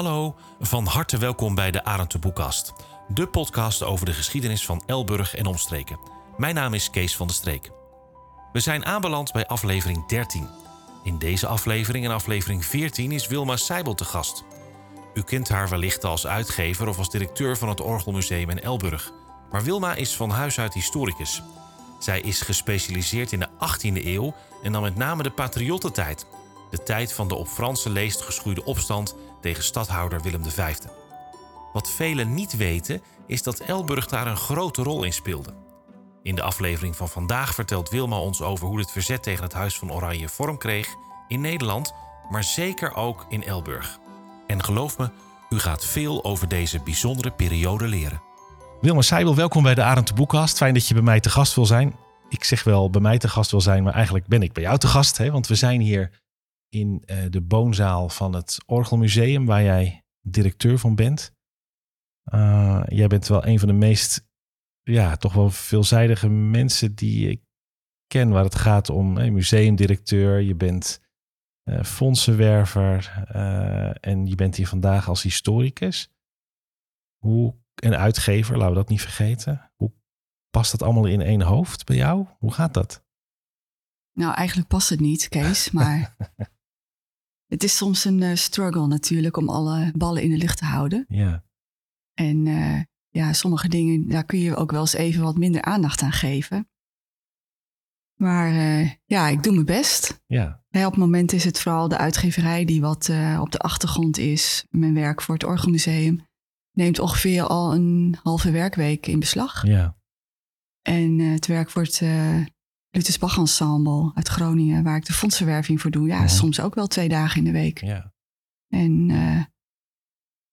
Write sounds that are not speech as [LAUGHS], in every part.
Hallo, van harte welkom bij de Arend de Boekkast. De podcast over de geschiedenis van Elburg en omstreken. Mijn naam is Kees van der Streek. We zijn aanbeland bij aflevering 13. In deze aflevering en aflevering 14 is Wilma Seibel te gast. U kent haar wellicht als uitgever of als directeur van het Orgelmuseum in Elburg. Maar Wilma is van huis uit historicus. Zij is gespecialiseerd in de 18e eeuw en dan met name de patriottentijd. De tijd van de op Franse leest geschoeide opstand tegen stadhouder Willem V. Wat velen niet weten is dat Elburg daar een grote rol in speelde. In de aflevering van vandaag vertelt Wilma ons over hoe het verzet tegen het Huis van Oranje vorm kreeg in Nederland, maar zeker ook in Elburg. En geloof me, u gaat veel over deze bijzondere periode leren. Wilma Seibel, welkom bij de Arend de Boekkast. Fijn dat je bij mij te gast wil zijn. Ik zeg wel bij mij te gast wil zijn, maar eigenlijk ben ik bij jou te gast. Hè? Want we zijn hier in uh, de boonzaal van het Orgelmuseum, waar jij directeur van bent. Uh, jij bent wel een van de meest, ja, toch wel veelzijdige mensen die ik ken, waar het gaat om hey, museumdirecteur. Je bent uh, fondsenwerver en je bent hier vandaag als historicus. Hoe, en uitgever, laten we dat niet vergeten. Hoe past dat allemaal in één hoofd bij jou? Hoe gaat dat? Nou, eigenlijk past het niet, Kees, maar [LAUGHS] het is soms een uh, struggle natuurlijk om alle ballen in de lucht te houden. Ja. En uh, ja, sommige dingen, daar kun je ook wel eens even wat minder aandacht aan geven. Maar uh, ja, ik doe mijn best. Ja. Hey, op het moment is het vooral de uitgeverij die wat op de achtergrond is. Mijn werk voor het Orgelmuseum neemt ongeveer al een halve werkweek in beslag. Ja. En het werk voor het Luthers Bach Ensemble uit Groningen, waar ik de fondsenwerving voor doe. Ja, soms ook wel twee dagen in de week. Ja. En uh,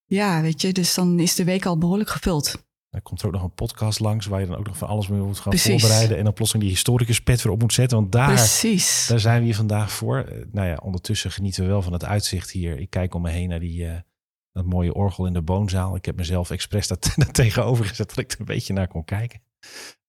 ja, weet je, dus dan is de week al behoorlijk gevuld. Er komt er ook nog een podcast langs waar je dan ook nog van alles mee moet gaan Precies. voorbereiden. En dan plotseling die historicus pet weer op moet zetten. Want daar, Precies. daar zijn we hier vandaag voor. Nou ja, ondertussen genieten we wel van het uitzicht hier. Ik kijk om me heen naar die, uh, dat mooie orgel in de boonzaal. Ik heb mezelf expres dat, dat [LAUGHS] tegenover gezet dat ik er een beetje naar kon kijken.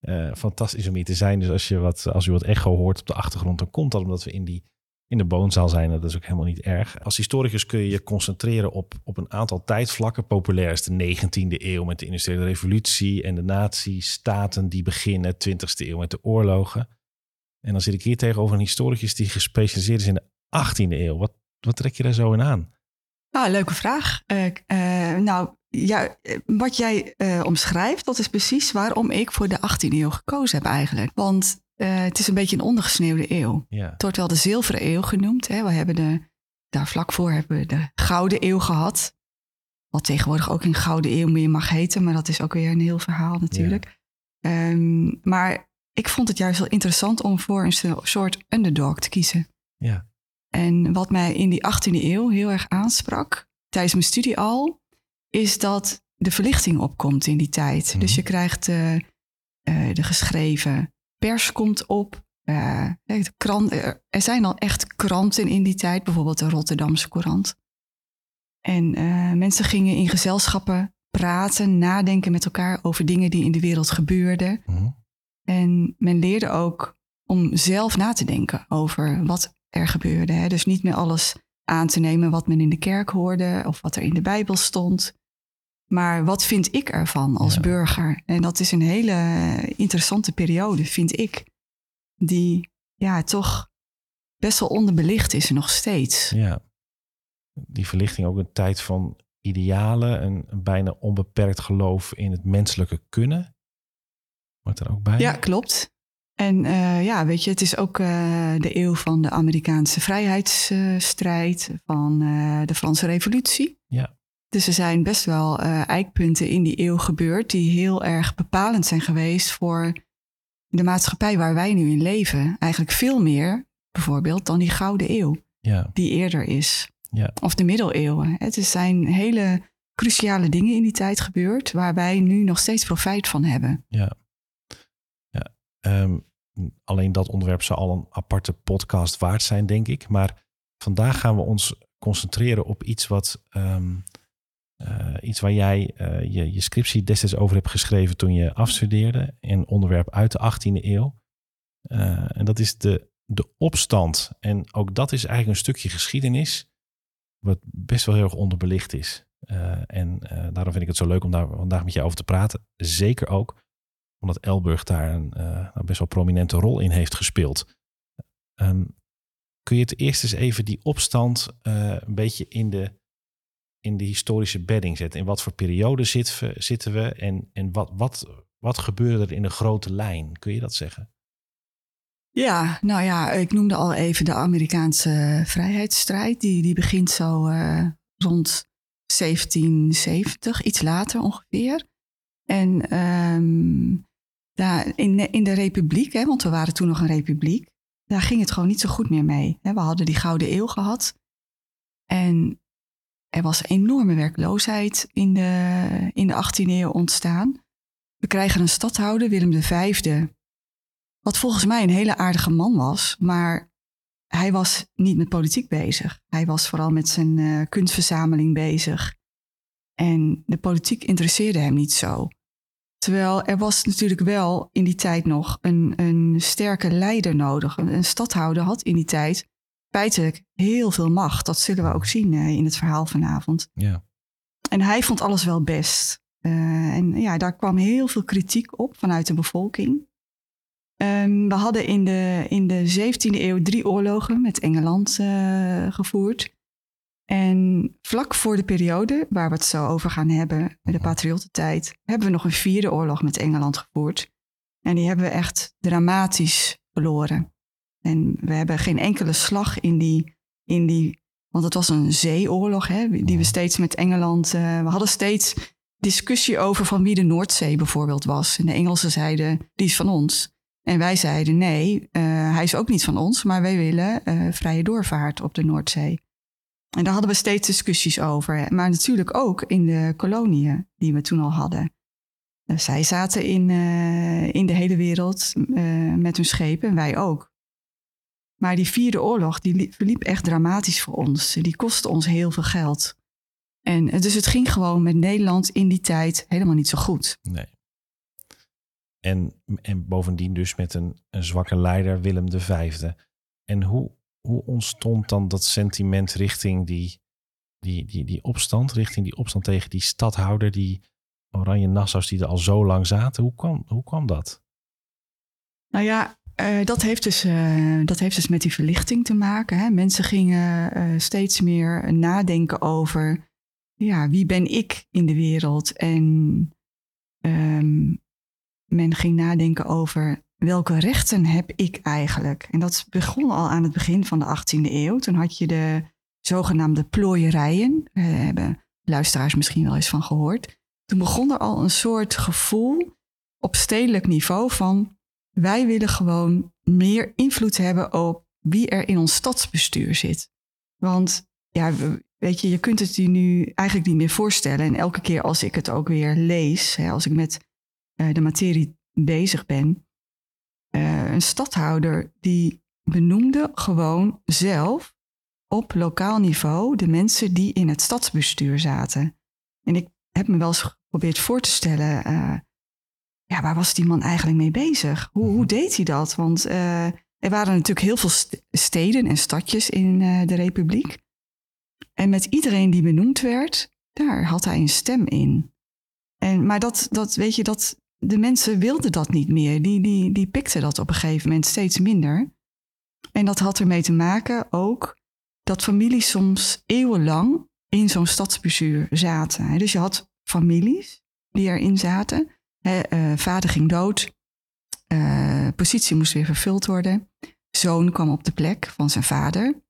Uh, fantastisch om hier te zijn. Dus als, je wat, als u wat echo hoort op de achtergrond, dan komt dat omdat we in, die, in de boonzaal zijn. Dat is ook helemaal niet erg. Als historicus kun je je concentreren op, op een aantal tijdvlakken. Populair is de 19e eeuw met de industriële revolutie en de nazi-staten die beginnen. 20e eeuw met de oorlogen. En dan zit ik hier tegenover een historicus die gespecialiseerd is in de 18e eeuw. Wat, wat trek je daar zo in aan? Ah, leuke vraag. Uh, nou, ja, wat jij uh, omschrijft, dat is precies waarom ik voor de 18e eeuw gekozen heb eigenlijk. Want het is een beetje een ondergesneeuwde eeuw. Ja. Het wordt wel de zilveren eeuw genoemd. Hè. We hebben de, daar vlak voor hebben we de gouden eeuw gehad. Wat tegenwoordig ook een gouden eeuw meer mag heten, maar dat is ook weer een heel verhaal natuurlijk. Ja. Um, maar ik vond het juist wel interessant om voor een soort underdog te kiezen. Ja. En wat mij in die 18e eeuw heel erg aansprak, tijdens mijn studie al, is dat de verlichting opkomt in die tijd. Mm -hmm. Dus je krijgt uh, uh, de geschreven pers komt op. Uh, de krant, er zijn al echt kranten in die tijd, bijvoorbeeld de Rotterdamse Courant. En mensen gingen in gezelschappen praten, nadenken met elkaar over dingen die in de wereld gebeurden. Mm -hmm. En men leerde ook om zelf na te denken over wat er gebeurde. Hè? Dus niet meer alles aan te nemen wat men in de kerk hoorde of wat er in de Bijbel stond. Maar wat vind ik ervan als ja. burger? En dat is een hele interessante periode, vind ik. Die ja, toch best wel onderbelicht is nog steeds. Ja, die verlichting ook een tijd van idealen, een, een bijna onbeperkt geloof in het menselijke kunnen. Wordt er ook bij? Ja, klopt. En uh, ja, weet je, het is ook uh, de eeuw van de Amerikaanse vrijheidsstrijd, uh, van de Franse Revolutie. Ja. Dus er zijn best wel eikpunten in die eeuw gebeurd die heel erg bepalend zijn geweest voor de maatschappij waar wij nu in leven. Eigenlijk veel meer, bijvoorbeeld, dan die Gouden Eeuw, ja. die eerder is. Ja. Of de Middeleeuwen. Het zijn hele cruciale dingen in die tijd gebeurd, waar wij nu nog steeds profijt van hebben. Ja. ja. Um alleen dat onderwerp zou al een aparte podcast waard zijn, denk ik. Maar vandaag gaan we ons concentreren op iets wat. Um, uh, iets waar jij uh, je, je scriptie destijds over hebt geschreven toen je afstudeerde. Een onderwerp uit de 18e eeuw. Uh, en dat is de, de opstand. En ook dat is eigenlijk een stukje geschiedenis. Wat best wel heel erg onderbelicht is. en daarom vind ik het zo leuk om daar vandaag met je over te praten. Zeker ook omdat Elburg daar een nou, best wel prominente rol in heeft gespeeld. Ehm, kun je het eerst eens even die opstand een beetje in de, in de historische bedding zetten? In wat voor periode we, zitten we en, en wat, wat, wat gebeurde er in een grote lijn? Kun je dat zeggen? Ja, nou ja, ik noemde al even de Amerikaanse vrijheidsstrijd. Die, die begint zo uh, rond 1770, iets later ongeveer. En um, daar in, in de republiek, hè, want we waren toen nog een republiek, daar ging het gewoon niet zo goed meer mee. We hadden die Gouden Eeuw gehad. En er was enorme werkloosheid in de, in de 18e eeuw ontstaan. We krijgen een stadhouder, Willem V, wat volgens mij een hele aardige man was, maar hij was niet met politiek bezig. Hij was vooral met zijn uh, kunstverzameling bezig. En de politiek interesseerde hem niet zo. Terwijl er was natuurlijk wel in die tijd nog een, een sterke leider nodig. Een, een stadhouder had in die tijd feitelijk heel veel macht. Dat zullen we ook zien uh, in het verhaal vanavond. Ja. En hij vond alles wel best. Uh, en ja, daar kwam heel veel kritiek op vanuit de bevolking. Um, we hadden in de, in de 17e eeuw drie oorlogen met Engeland uh, gevoerd. En vlak voor de periode waar we het zo over gaan hebben, de patriottentijd, hebben we nog een vierde oorlog met Engeland gevoerd. En die hebben we echt dramatisch verloren. En we hebben geen enkele slag in die, in die want het was een zeeoorlog, hè, die we steeds met Engeland. Uh, we hadden steeds discussie over van wie de Noordzee bijvoorbeeld was. En de Engelsen zeiden, die is van ons. En wij zeiden, nee, uh, hij is ook niet van ons, maar wij willen uh, vrije doorvaart op de Noordzee. En daar hadden we steeds discussies over. Maar natuurlijk ook in de koloniën die we toen al hadden. Zij zaten in, in de hele wereld met hun schepen en wij ook. Maar die vierde oorlog, die verliep echt dramatisch voor ons. Die kostte ons heel veel geld. En dus het ging gewoon met Nederland in die tijd helemaal niet zo goed. Nee. En, en bovendien dus met een, een zwakke leider, Willem V. En hoe, hoe ontstond dan dat sentiment richting die, die, die, die opstand, richting die opstand tegen die stadhouder, die Oranje Nassau's die er al zo lang zaten? Hoe kwam, hoe kwam dat? Nou ja, uh, dat, heeft dus, uh, dat heeft dus met die verlichting te maken. Hè? Mensen gingen uh, steeds meer nadenken over ja, wie ben ik in de wereld? En um, men ging nadenken over welke rechten heb ik eigenlijk? En dat begon al aan het begin van de 18e eeuw. Toen had je de zogenaamde plooierijen. Daar hebben luisteraars misschien wel eens van gehoord. Toen begon er al een soort gevoel op stedelijk niveau van wij willen gewoon meer invloed hebben op wie er in ons stadsbestuur zit. Want ja, weet je, je kunt het je nu eigenlijk niet meer voorstellen. En elke keer als ik het ook weer lees, hè, als ik met uh, de materie bezig ben, uh, een stadhouder die benoemde gewoon zelf op lokaal niveau de mensen die in het stadsbestuur zaten. En ik heb me wel eens geprobeerd voor te stellen, uh, ja, waar was die man eigenlijk mee bezig? Hoe, hoe mhm. deed hij dat? Want uh, er waren natuurlijk heel veel steden en stadjes in uh, de Republiek. En met iedereen die benoemd werd, daar had hij een stem in. En, maar dat, dat, weet je, dat, de mensen wilden dat niet meer. Die, die, die pikten dat op een gegeven moment steeds minder. En dat had ermee te maken ook dat families soms eeuwenlang in zo'n stadsbestuur zaten. Dus je had families die erin zaten. Uh, vader ging dood, uh, positie moest weer vervuld worden. Zoon kwam op de plek van zijn vader.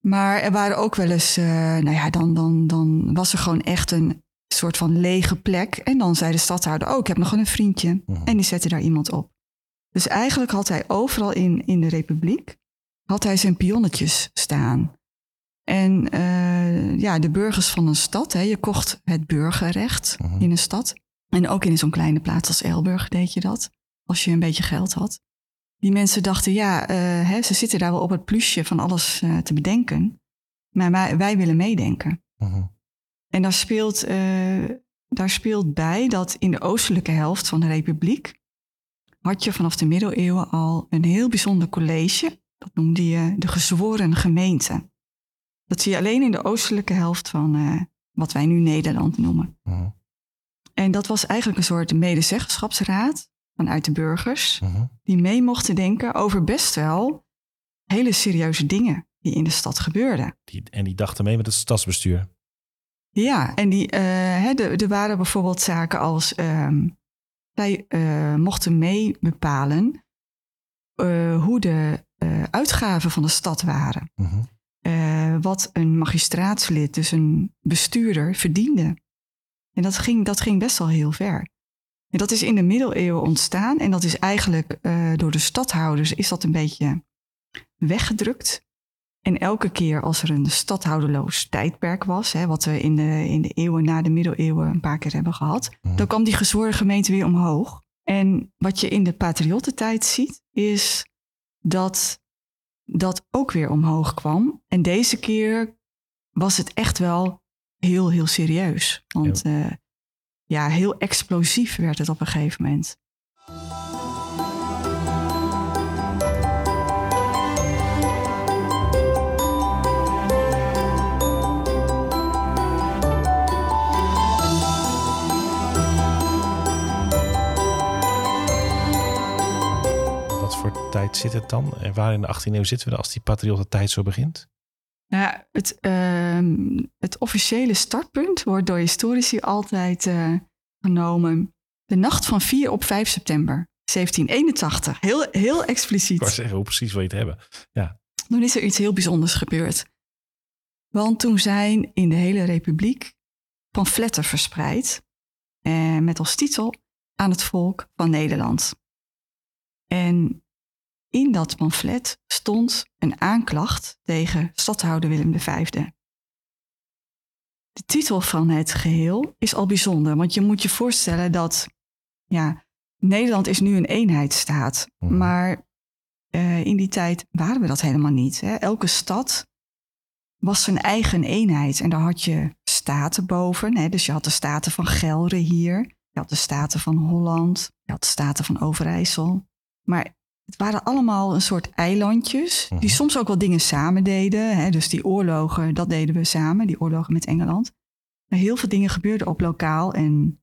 Maar er waren ook wel eens, uh, nou ja, dan, dan, dan was er gewoon echt een soort van lege plek. En dan zei de stadhouder, oh, ik heb nog een vriendje. Mhm. En die zette daar iemand op. Dus eigenlijk had hij overal in, in de republiek, had hij zijn pionnetjes staan. En ja, de burgers van een stad, hè, je kocht het burgerrecht mhm. in een stad. En ook in zo'n kleine plaats als Elburg deed je dat, als je een beetje geld had. Die mensen dachten, ja, uh, hè, ze zitten daar wel op het plusje van alles uh, te bedenken. Maar wij, wij willen meedenken. Uh En daar speelt, uh, daar speelt bij dat in de oostelijke helft van de republiek had je vanaf de middeleeuwen al een heel bijzonder college. Dat noemde je de gezworen gemeente. Dat zie je alleen in de oostelijke helft van, wat wij nu Nederland noemen. Mhm. En dat was eigenlijk een soort medezeggenschapsraad vanuit de burgers, Mhm. die mee mochten denken over best wel hele serieuze dingen die in de stad gebeurden. Die, en die dachten mee met het stadsbestuur. Ja, en die, eh, hè, de- er waren bijvoorbeeld zaken als ehm, zij eh, mochten mee bepalen eh, hoe de uitgaven van de stad waren. Mhm. Wat een magistraatslid, dus een bestuurder, verdiende. En dat ging, dat ging best wel heel ver. En dat is in de middeleeuwen ontstaan en dat is eigenlijk eh, door de stadhouders is dat een beetje weggedrukt. En elke keer als er een stadhouderloos tijdperk was, hè, wat we in de, in de eeuwen na de middeleeuwen een paar keer hebben gehad, Mhm. dan kwam die gezworen gemeente weer omhoog. En wat je in de patriottentijd ziet, is dat dat ook weer omhoog kwam. En deze keer was het echt wel heel, heel serieus. Want ja, ja heel explosief werd het op een gegeven moment. Wat voor tijd zit het dan? En waar in de 18e eeuw zitten we als die patriottentijd zo begint? Nou, ja, het, uh, het officiële startpunt wordt door historici altijd uh, genomen de nacht van 4 op 5 september 1781. Heel, heel expliciet. Ik wou zeggen, hoe precies wil je het hebben? Ja. Toen is er iets heel bijzonders gebeurd. Want toen zijn in de hele republiek pamfletten verspreid. Eh, met als titel aan het volk van Nederland. En in dat pamflet stond een aanklacht tegen stadhouder Willem V. De titel van het geheel is al bijzonder, want je moet je voorstellen dat ja, Nederland is nu een eenheidsstaat, Mhm. maar uh, in die tijd waren we dat helemaal niet. Hè? Elke stad was zijn eigen eenheid en daar had je staten boven. Hè? Dus je had de staten van Gelre hier, je had de staten van Holland, je had de staten van Overijssel. Maar het waren allemaal een soort eilandjes, die Mhm. soms ook wel dingen samen deden. Hè? Dus die oorlogen, dat deden we samen, die oorlogen met Engeland. Maar heel veel dingen gebeurden op lokaal en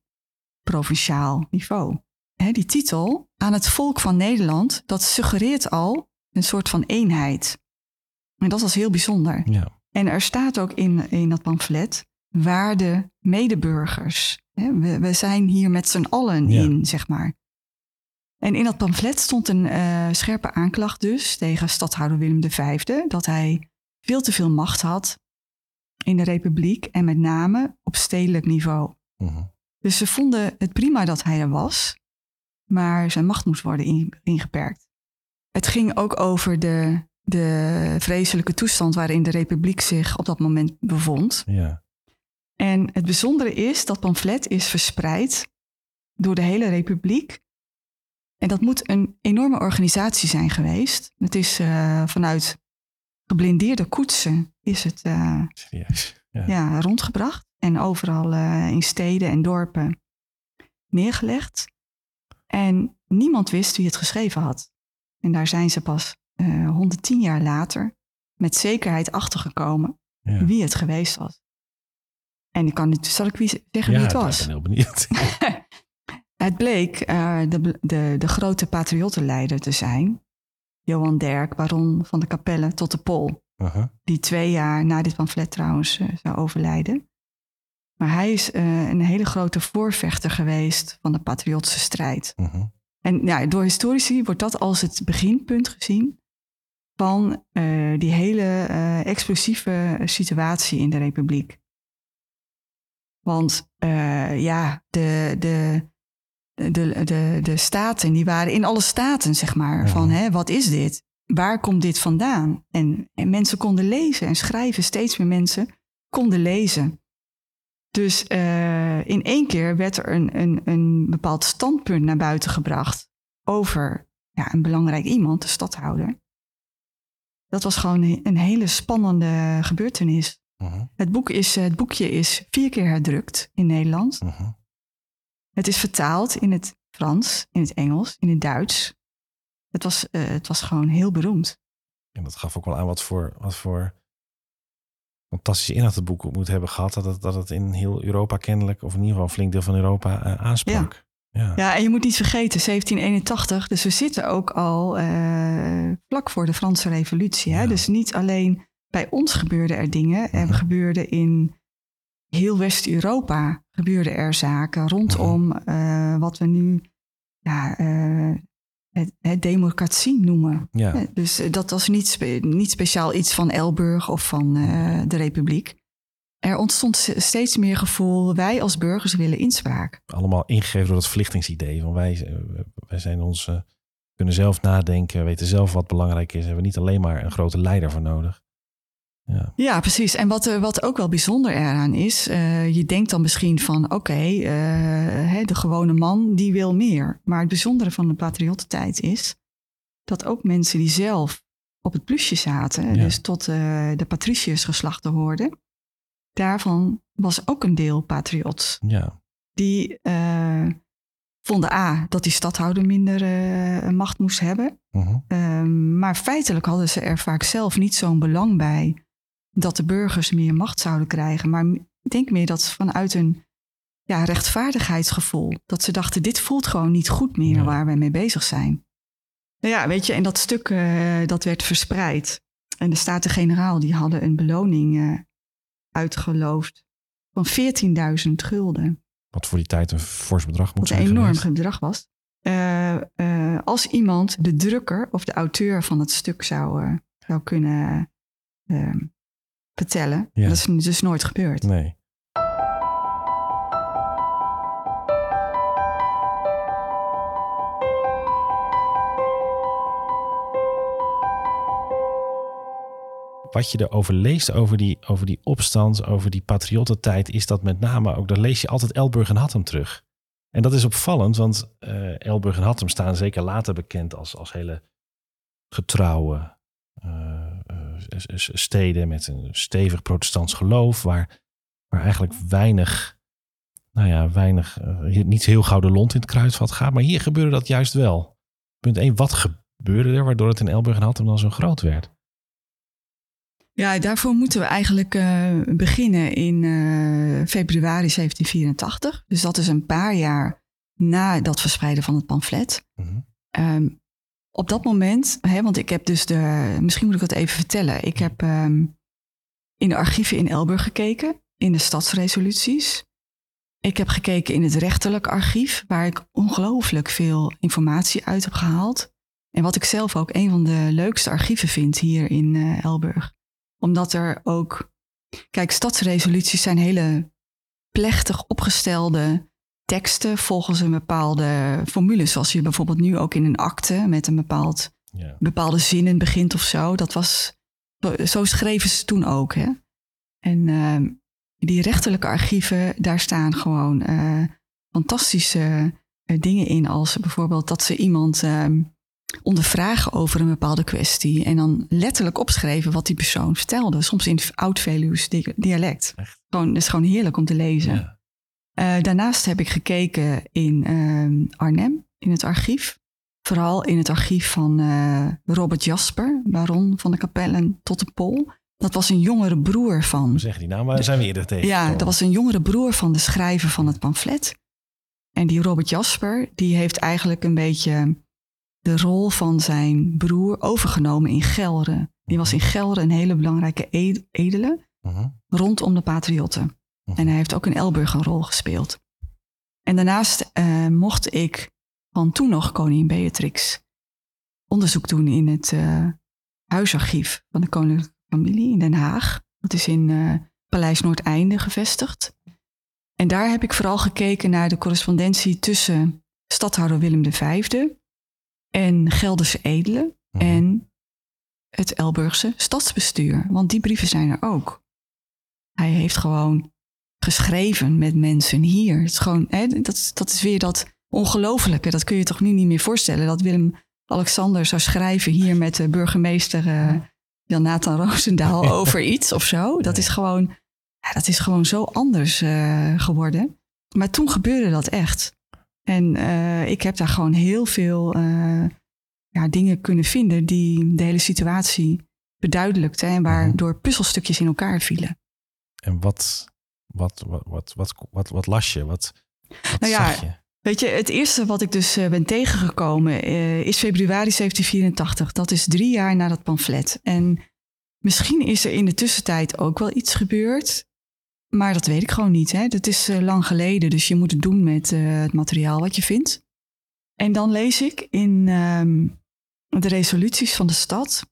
provinciaal niveau. Hè, die titel, aan het volk van Nederland, dat suggereert al een soort van eenheid. En dat was heel bijzonder. Ja. En er staat ook in, in dat pamflet, waarde medeburgers. Hè, we, we zijn hier met z'n allen Ja. in, zeg maar. En in dat pamflet stond een eh, scherpe aanklacht dus tegen stadhouder Willem V, dat hij veel te veel macht had in de republiek en met name op stedelijk niveau. Mhm. Dus ze vonden het prima dat hij er was, maar zijn macht moest worden in- ingeperkt. Het ging ook over de, de vreselijke toestand waarin de republiek zich op dat moment bevond. ja. En het bijzondere is dat pamflet is verspreid door de hele republiek. En dat moet een enorme organisatie zijn geweest. Het is eh, vanuit geblindeerde koetsen is het eh, Serieus. Ja. ja, rondgebracht. En overal eh, in steden en dorpen neergelegd. En niemand wist wie het geschreven had. En daar zijn ze pas eh 110 jaar later met zekerheid achtergekomen Ja. wie het geweest was. En ik kan niet, zal ik wie, zeggen wie het Ja, was? Ik ben heel benieuwd. [LAUGHS] Het bleek eh, de, de, de grote patriottenleider te zijn. Johan Derk, baron van de Capelle tot de Pol. Die twee jaar na dit pamflet trouwens eh, zou overlijden. Maar hij is eh, een hele grote voorvechter geweest van de patriottische strijd. Mhm. En ja, door historici wordt dat als het beginpunt gezien van die hele explosieve situatie in de Republiek. Want ja, de, de, de, de, de staten, die waren in alle staten, zeg maar, van hè, wat is dit? Waar komt dit vandaan? En, en mensen konden lezen en schrijven, steeds meer mensen konden lezen. Dus eh, in één keer werd er een, een, een bepaald standpunt naar buiten gebracht over ja, een belangrijk iemand, de stadhouder. Dat was gewoon een- een hele spannende gebeurtenis. Mhm. Het, boek is, het boekje is vier keer herdrukt in Nederland. Mhm. Het is vertaald in het Frans, in het Engels, in het Duits. Het was, eh, het was gewoon heel beroemd. En dat gaf ook wel aan wat voor, wat voor fantastische inhoud het boek moet hebben gehad. Dat het, dat het in heel Europa kennelijk, of in ieder geval een flink deel van Europa, uh, aansprak. Ja. ja. en je moet niet vergeten, 1781, dus we zitten ook al uh, vlak voor de Franse Revolutie. Hè? Dus niet alleen bij ons gebeurden er dingen, er gebeurden in heel West-Europa gebeurden er zaken rondom uh, wat we nu ja, het, democratie noemen. Ja. Dus eh, dat was niet, niet speciaal iets van Elburg of van uh, de Republiek. Er ontstond steeds meer gevoel, wij als burgers willen inspraak. Allemaal ingegeven door dat verlichtingsidee. Van wij, eh, wij zijn ons, kunnen zelf nadenken, weten zelf wat belangrijk is. Hebben we niet alleen maar een grote leider voor nodig. Ja. ja, precies. En wat, eh, wat ook wel bijzonder eraan is, uh, je denkt dan misschien van oké, okay, uh, de gewone man die wil meer. Maar het bijzondere van de patriottentijd is dat ook mensen die zelf op het plusje zaten, dus tot uh, de patriciërsgeslachten hoorden, daarvan was ook een deel patriot. Ja. Die vonden A, dat die stadhouder minder macht moest hebben. -huh. maar feitelijk hadden ze er vaak zelf niet zo'n belang bij dat de burgers meer macht zouden krijgen. Maar ik denk meer dat vanuit een ja, rechtvaardigheidsgevoel. Dat ze dachten, dit voelt gewoon niet goed meer waar we mee bezig zijn. Nou ja, weet je, en dat stuk uh, dat werd verspreid. En de Staten-Generaal die hadden een beloning uh, uitgeloofd van 14.000 gulden. Wat voor die tijd een fors bedrag moet zijn. Wat een enorm bedrag was. Uh, als iemand de drukker of de auteur van het stuk zou, zou kunnen vertellen. Dat is dus nooit gebeurd. Nee. Wat je erover leest, over die, over die opstand, over die patriottentijd, is dat met name ook, daar lees je altijd Elburg en Hattem terug. En dat is opvallend, want uh, Elburg en Hattem staan zeker later bekend als, als hele getrouwe, uh, steden met een stevig protestants geloof, waar, waar eigenlijk weinig, nou ja, weinig, uh, niet heel gouden lont in het kruidvat gaat. Maar hier gebeurde dat juist wel. Punt 1, wat gebeurde er waardoor het in Elburg en Hattem dan zo groot werd? Ja, daarvoor moeten we eigenlijk uh, beginnen in uh, februari 1784. Dus dat is een paar jaar na dat verspreiden van het pamflet. Mm -hmm op dat moment, hè, want ik heb dus de, misschien moet ik dat even vertellen. Ik heb um, in de archieven in Elburg gekeken, in de stadsresoluties. Ik heb gekeken in het rechterlijk archief, waar ik ongelooflijk veel informatie uit heb gehaald. En wat ik zelf ook een van de leukste archieven vind hier in uh, Elburg. Omdat er ook, kijk, stadsresoluties zijn hele plechtig opgestelde teksten volgens een bepaalde formule. Zoals je bijvoorbeeld nu ook in een akte met een bepaald, ja. bepaalde zinnen begint of zo. Dat was, zo schreven ze toen ook. Hè? En uh, die rechterlijke archieven, daar staan gewoon uh, fantastische uh, dingen in. Als bijvoorbeeld dat ze iemand ehm, ondervragen over een bepaalde kwestie. En dan letterlijk opschreven wat die persoon vertelde. Soms in oud-Veluws dialect. Echt? Gewoon, het is gewoon heerlijk om te lezen. Ja. Uh, daarnaast heb ik gekeken in uh, Arnhem, in het archief. Vooral in het archief van uh, Robert Jasper, baron van de Kapellen tot de Pol. Dat was een jongere broer van. Hoe zeg die naam? Waar zijn we eerder tegen? Ja, dat was een jongere broer van de schrijver van het pamflet. En die Robert Jasper, die heeft eigenlijk een beetje de rol van zijn broer overgenomen in Gelre. Die was in Gelre een hele belangrijke edele uh -huh. rondom de patriotten. En hij heeft ook in Elburg een rol gespeeld. En daarnaast uh, mocht ik van toen nog koningin Beatrix onderzoek doen in het uh, huisarchief van de koninklijke familie in Den Haag. Dat is in uh, Paleis Noordeinde gevestigd. En daar heb ik vooral gekeken naar de correspondentie tussen stadhouder Willem V en Gelderse edelen mhm. en het Elburgse stadsbestuur. Want die brieven zijn er ook. Hij heeft gewoon geschreven met mensen hier. Het is gewoon, hè, dat, dat is weer dat ongelofelijke. Dat kun je toch nu niet meer voorstellen. Dat Willem-Alexander zou schrijven hier met de burgemeester uh, Jan Nathan Roosendaal [LAUGHS] over iets of zo. Dat is gewoon, ja, dat is gewoon zo anders uh, geworden. Maar toen gebeurde dat echt. En uh, ik heb daar gewoon heel veel ja, dingen kunnen vinden die de hele situatie beduidelijkte en waardoor puzzelstukjes in elkaar vielen. En wat, wat, wat, wat, wat, wat, wat las je? Wat, wat Nou ja, zag je? Weet je, het eerste wat ik dus eh, ben tegengekomen eh, is februari 1784. Dat is drie jaar na dat pamflet. En misschien is er in de tussentijd ook wel iets gebeurd. Maar dat weet ik gewoon niet. Hè? Dat is eh, lang geleden, dus je moet het doen met het materiaal wat je vindt. En dan lees ik in ehm, de resoluties van de stad.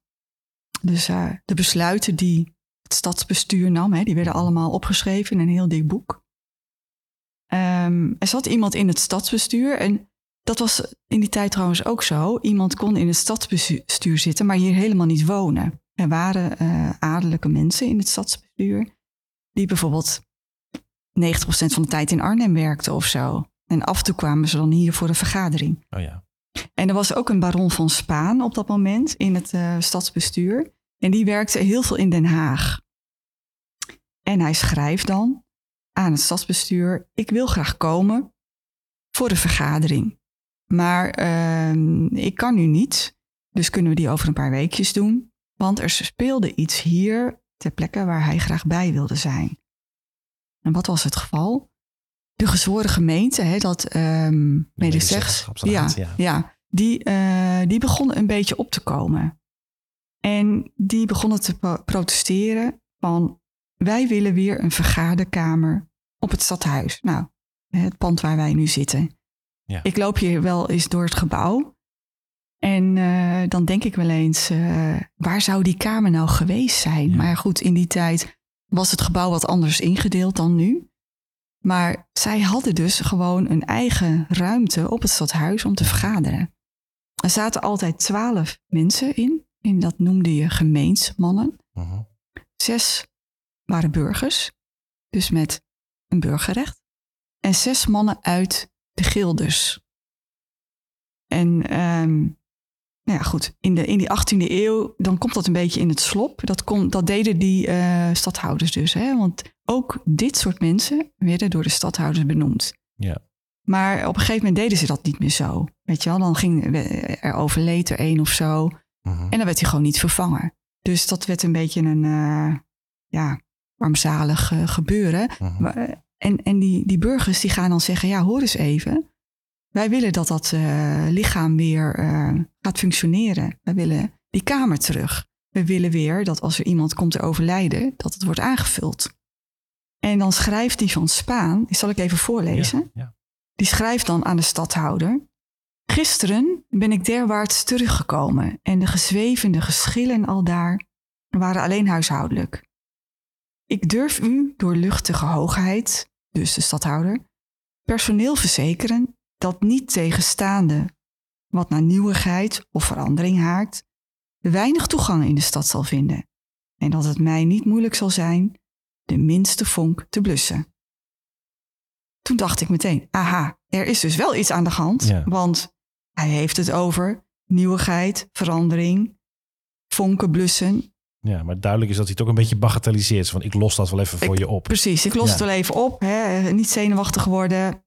Dus de besluiten die het stadsbestuur nam, hè, die werden allemaal opgeschreven in een heel dik boek. Ehm, er zat iemand in het stadsbestuur en dat was in die tijd trouwens ook zo. Iemand kon in het stadsbestuur zitten, maar hier helemaal niet wonen. Er waren eh, adellijke mensen in het stadsbestuur die bijvoorbeeld 90% van de tijd in Arnhem werkten of zo. En af en toe kwamen ze dan hier voor een vergadering. Oh ja. En er was ook een baron van Spaan op dat moment in het eh, stadsbestuur. En die werkte heel veel in Den Haag. En hij schrijft dan aan het stadsbestuur: Ik wil graag komen voor de vergadering. Maar ehm, ik kan nu niet. Dus kunnen we die over een paar weekjes doen. Want er speelde iets hier ter plekke waar hij graag bij wilde zijn. En wat was het geval? De gezworen gemeente, hè, dat medezeggenschap, ja, ja. ja, die, eh, die begon een beetje op te komen. En die begonnen te pro- protesteren van wij willen weer een vergaderkamer op het stadhuis. Nou, het pand waar wij nu zitten. Ja. Ik loop hier wel eens door het gebouw. En eh, dan denk ik wel eens, eh, waar zou die kamer nou geweest zijn? Ja. Maar goed, in die tijd was het gebouw wat anders ingedeeld dan nu. Maar zij hadden dus gewoon een eigen ruimte op het stadhuis om te vergaderen. Er zaten altijd twaalf mensen in. En dat noemde je gemeensmannen. Mhm. Zes waren burgers, dus met een burgerrecht. En zes mannen uit de gildes. En ehm, nou ja, goed, in, de, in die 18e eeuw, dan komt dat een beetje in het slop. Dat, kon, dat deden die eh, stadhouders dus. Hè? Want ook dit soort mensen werden door de stadhouders benoemd. Ja. Maar op een gegeven moment deden ze dat niet meer zo. Weet je wel, dan ging er overleed er één of zo. Mhm. En dan werd hij gewoon niet vervangen. Dus dat werd een beetje een eh, ja, armzalig eh, gebeuren. Mhm. Maar, eh, En, en die, die burgers die gaan dan zeggen, ja, hoor eens even. Wij willen dat dat lichaam weer gaat functioneren. Wij willen die kamer terug. We willen weer dat als er iemand komt te overlijden, dat het wordt aangevuld. En dan schrijft die van Spaan, die zal ik even voorlezen. Ja, ja. Die schrijft dan aan de stadhouder. Gisteren ben ik derwaarts teruggekomen en de gezwevende geschillen aldaar waren alleen huishoudelijk. Ik durf u door luchtige hoogheid, dus de stadhouder, personeel verzekeren dat niet tegenstaande wat naar nieuwigheid of verandering haakt, weinig toegang in de stad zal vinden en dat het mij niet moeilijk zal zijn de minste vonk te blussen. Toen dacht ik meteen, aha, er is dus wel iets aan de hand, Ja. want hij heeft het over nieuwigheid, verandering, vonken blussen. ja, maar duidelijk is dat hij het ook een beetje bagatelliseert. Van ik los dat wel even voor Ik- je op. Precies, ik los Ja. het wel even op, hè, niet zenuwachtig worden.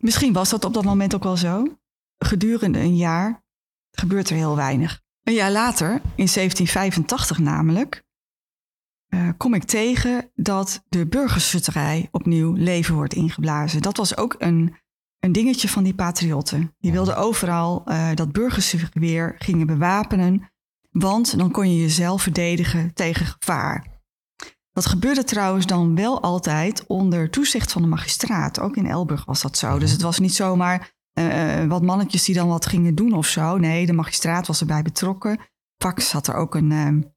Misschien was dat op dat moment ook wel zo. Gedurende een jaar gebeurt er heel weinig. Een jaar later, in 1785 namelijk, eh, kom ik tegen dat de burgerschutterij opnieuw leven wordt ingeblazen. Dat was ook een, een dingetje van die patriotten. Die wilden overal eh, dat burgers zich weer gingen bewapenen, want dan kon je jezelf verdedigen tegen gevaar. Dat gebeurde trouwens dan wel altijd onder toezicht van de magistraat. Ook in Elburg was dat zo. Dus het was niet zomaar eh, eh, wat mannetjes die dan wat gingen doen of zo. Nee, de magistraat was erbij betrokken. Vaak zat er ook een eh,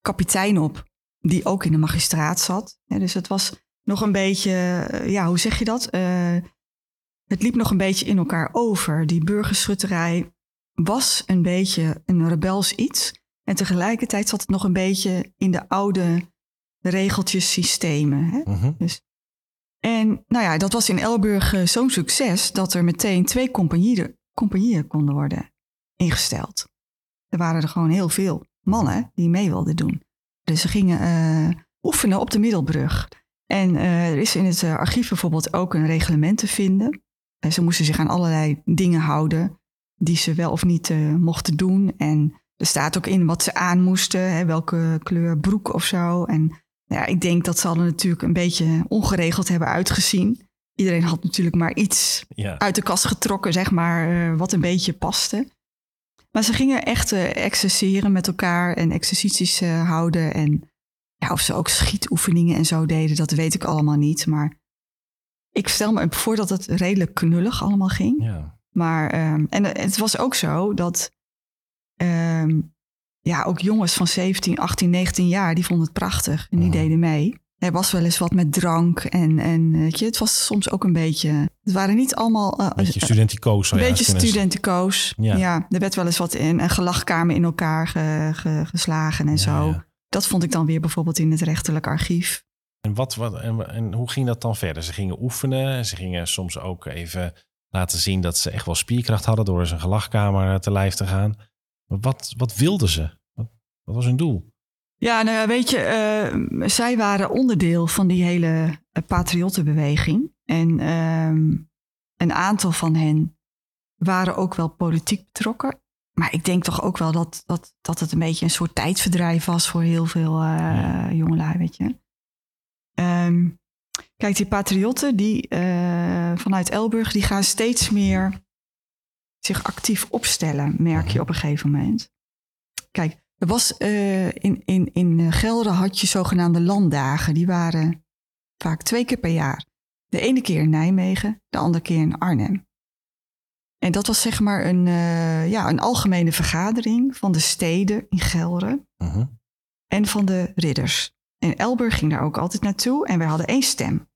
kapitein op die ook in de magistraat zat. Ja, dus het was nog een beetje, ja, hoe zeg je dat? Het liep nog een beetje in elkaar over. Die burgerschutterij was een beetje een rebels iets. En tegelijkertijd zat het nog een beetje in de oude regeltjes, systemen. Hè? Mhm. En nou ja, dat was in Elburg eh, zo'n succes dat er meteen twee compagnieën, compagnieën konden worden ingesteld. Er waren er gewoon heel veel mannen die mee wilden doen. Dus ze gingen eh, oefenen op de Middelbrug. En eh, er is in het archief bijvoorbeeld ook een reglement te vinden. En ze moesten zich aan allerlei dingen houden die ze wel of niet eh, mochten doen. En er staat ook in wat ze aan moesten, hè, welke kleur broek of zo. En ja, ik denk dat ze hadden natuurlijk een beetje ongeregeld hebben uitgezien. Iedereen had natuurlijk maar iets Ja. uit de kast getrokken, zeg maar, eh, wat een beetje paste. Maar ze gingen echt eh exerceren met elkaar en exercities houden. En ja, of ze ook schietoefeningen en zo deden, dat weet ik allemaal niet. Maar ik stel me voor dat het redelijk knullig allemaal ging. Ja. Maar, ehm, en het was ook zo dat, ehm, ja, ook jongens van 17, 18, 19 jaar, die vonden het prachtig. En die deden mee. Er was wel eens wat met drank en, en weet je, het was soms ook een beetje, het waren niet allemaal... eh, Een beetje eh, studenticoos. een je beetje studenticoos. Ja. Ja. er werd wel eens wat in een gelachkamer in elkaar ge- ge- geslagen en Ja, zo. ja. Dat vond ik dan weer bijvoorbeeld in het rechterlijk archief. En, wat, wat, en, en hoe ging dat dan verder? Ze gingen oefenen. Ze gingen soms ook even laten zien dat ze echt wel spierkracht hadden door eens een gelachkamer te lijf te gaan. Maar wat, wat wilden ze? Wat, wat was hun doel? Ja, nou ja, weet je, eh, zij waren onderdeel van die hele eh, patriottenbeweging. En ehm, een aantal van hen waren ook wel politiek betrokken. Maar ik denk toch ook wel dat, dat, dat het een beetje een soort tijdverdrijf was voor heel veel eh jongelui, weet je. Ehm, kijk, die patriotten die, eh, vanuit Elburg, die gaan steeds meer zich actief opstellen, merk je Mhm. op een gegeven moment. Kijk, er was eh, in, in, in eh, Gelre had je zogenaamde landdagen. Die waren vaak twee keer per jaar. De ene keer in Nijmegen, de andere keer in Arnhem. En dat was zeg maar een, ja, een algemene vergadering van de steden in Gelre Mhm. en van de ridders. En Elburg ging daar ook altijd naartoe en wij hadden één stem.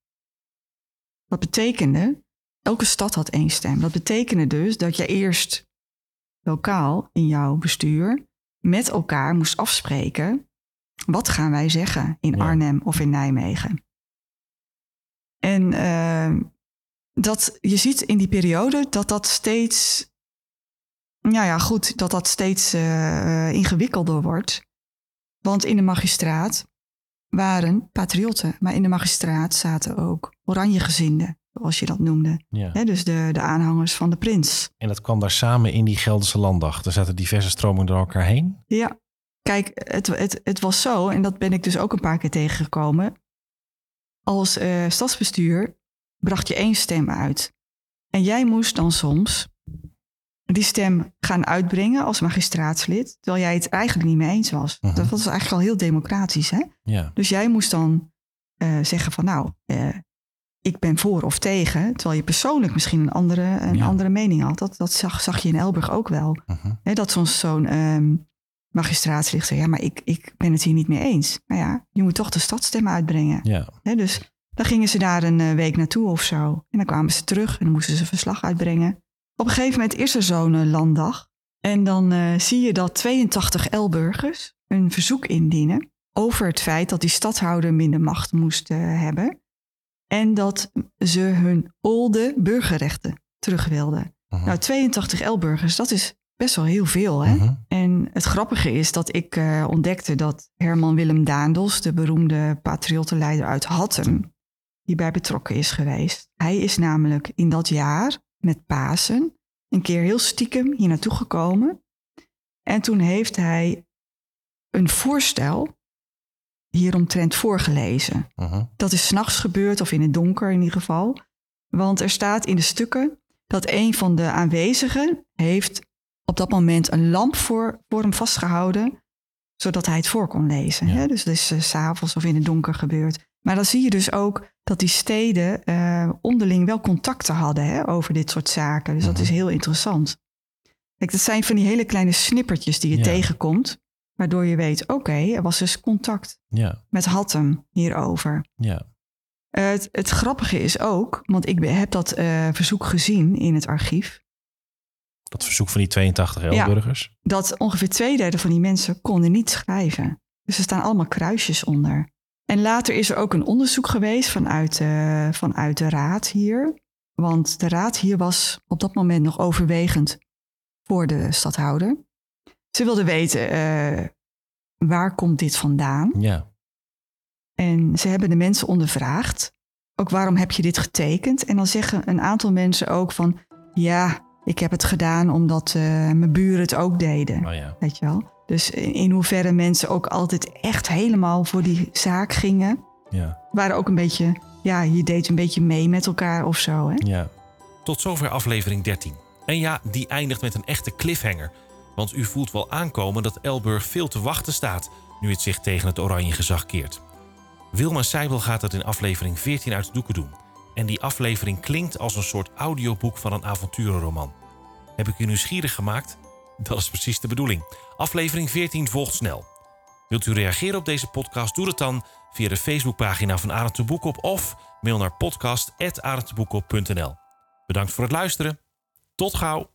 Dat betekende, elke stad had één stem. Dat betekende dus dat je eerst lokaal in jouw bestuur met elkaar moest afspreken. Wat gaan wij zeggen in Ja. Arnhem of in Nijmegen? En eh, dat, je ziet in die periode dat dat steeds, nou ja, goed, dat dat steeds eh, ingewikkelder wordt. Want in de magistraat waren patriotten, maar in de magistraat zaten ook oranjegezinden, zoals je dat noemde. Ja. Dus de, de aanhangers van de prins. En dat kwam daar samen in die Gelderse landdag. Er zaten diverse stromingen door elkaar heen. Ja, kijk, het, het, het was zo, en dat ben ik dus ook een paar keer tegengekomen. Als eh, stadsbestuur bracht je één stem uit. En jij moest dan soms die stem gaan uitbrengen als magistraatslid, terwijl jij het eigenlijk niet mee eens was. Mhm. Dat was eigenlijk al heel democratisch, hè? Ja. Dus jij moest dan eh, zeggen van nou, eh, ik ben voor of tegen, terwijl je persoonlijk misschien een andere, een Ja. andere mening had. Dat, dat zag, zag je in Elburg ook wel. Mhm. Hè, dat soms zo'n ehm magistraatslid zegt, ja, maar ik, ik ben het hier niet mee eens. Maar ja, je moet toch de stadstem uitbrengen. Ja. Hè, dus dan gingen ze daar een eh, week naartoe of zo. En dan kwamen ze terug en dan moesten ze verslag uitbrengen. Op een gegeven moment is er zo'n eh, landdag. En dan eh, zie je dat 82 Elburgers een verzoek indienen over het feit dat die stadhouder minder macht moest eh, hebben. En dat ze hun olde burgerrechten terug wilden. Mhm. Nou, 82 Elburgers, dat is best wel heel veel. Hè? Mhm. En het grappige is dat ik ontdekte dat Herman Willem Daendels, de beroemde patriottenleider uit Hattem, hierbij betrokken is geweest. Hij is namelijk in dat jaar met Pasen een keer heel stiekem hier naartoe gekomen. En toen heeft hij een voorstel hieromtrent voorgelezen. Mhm. Dat is s'nachts gebeurd, of in het donker in ieder geval. Want er staat in de stukken dat een van de aanwezigen heeft op dat moment een lamp voor, voor hem vastgehouden, zodat hij het voor kon lezen. Ja. Hè? Dus het is s s'avonds of in het donker gebeurd. Maar dan zie je dus ook dat die steden eh, onderling wel contacten hadden hè, over dit soort zaken. Dus dat Mhm. is heel interessant. Kijk, dat zijn van die hele kleine snippertjes die je Ja. tegenkomt, waardoor je weet, oké, er was dus contact Ja. met Hattem hierover. Ja. Het, het grappige is ook, want ik heb dat eh, verzoek gezien in het archief, Dat verzoek van die 82 Elburgers. dat ongeveer twee derde van die mensen konden niet schrijven. Dus er staan allemaal kruisjes onder. En later is er ook een onderzoek geweest vanuit, eh, vanuit de raad hier. Want de raad hier was op dat moment nog overwegend voor de stadhouder. Ze wilden weten, eh, waar komt dit vandaan? Ja. En ze hebben de mensen ondervraagd. Ook waarom heb je dit getekend? En dan zeggen een aantal mensen ook van... ja, ik heb het gedaan omdat uh, mijn buren het ook deden. Oh ja. Weet je wel? Dus in, in, hoeverre mensen ook altijd echt helemaal voor die zaak gingen. Ja. Waren ook een beetje, ja, je deed een beetje mee met elkaar of zo. Hè? Ja. Tot zover aflevering 13. En ja, die eindigt met een echte cliffhanger. Want u voelt wel aankomen dat Elburg veel te wachten staat nu het zich tegen het oranje gezag keert. Wilma Seibel gaat het in aflevering 14 uit de doeken doen. En die aflevering klinkt als een soort audioboek van een avonturenroman. Heb ik u nieuwsgierig gemaakt? Dat is precies de bedoeling. Aflevering 14 volgt snel. Wilt u reageren op deze podcast? Doe het dan via de Facebookpagina van Arend Boekop of mail naar podcast.arendteboekop.nl. Bedankt voor het luisteren. Tot gauw!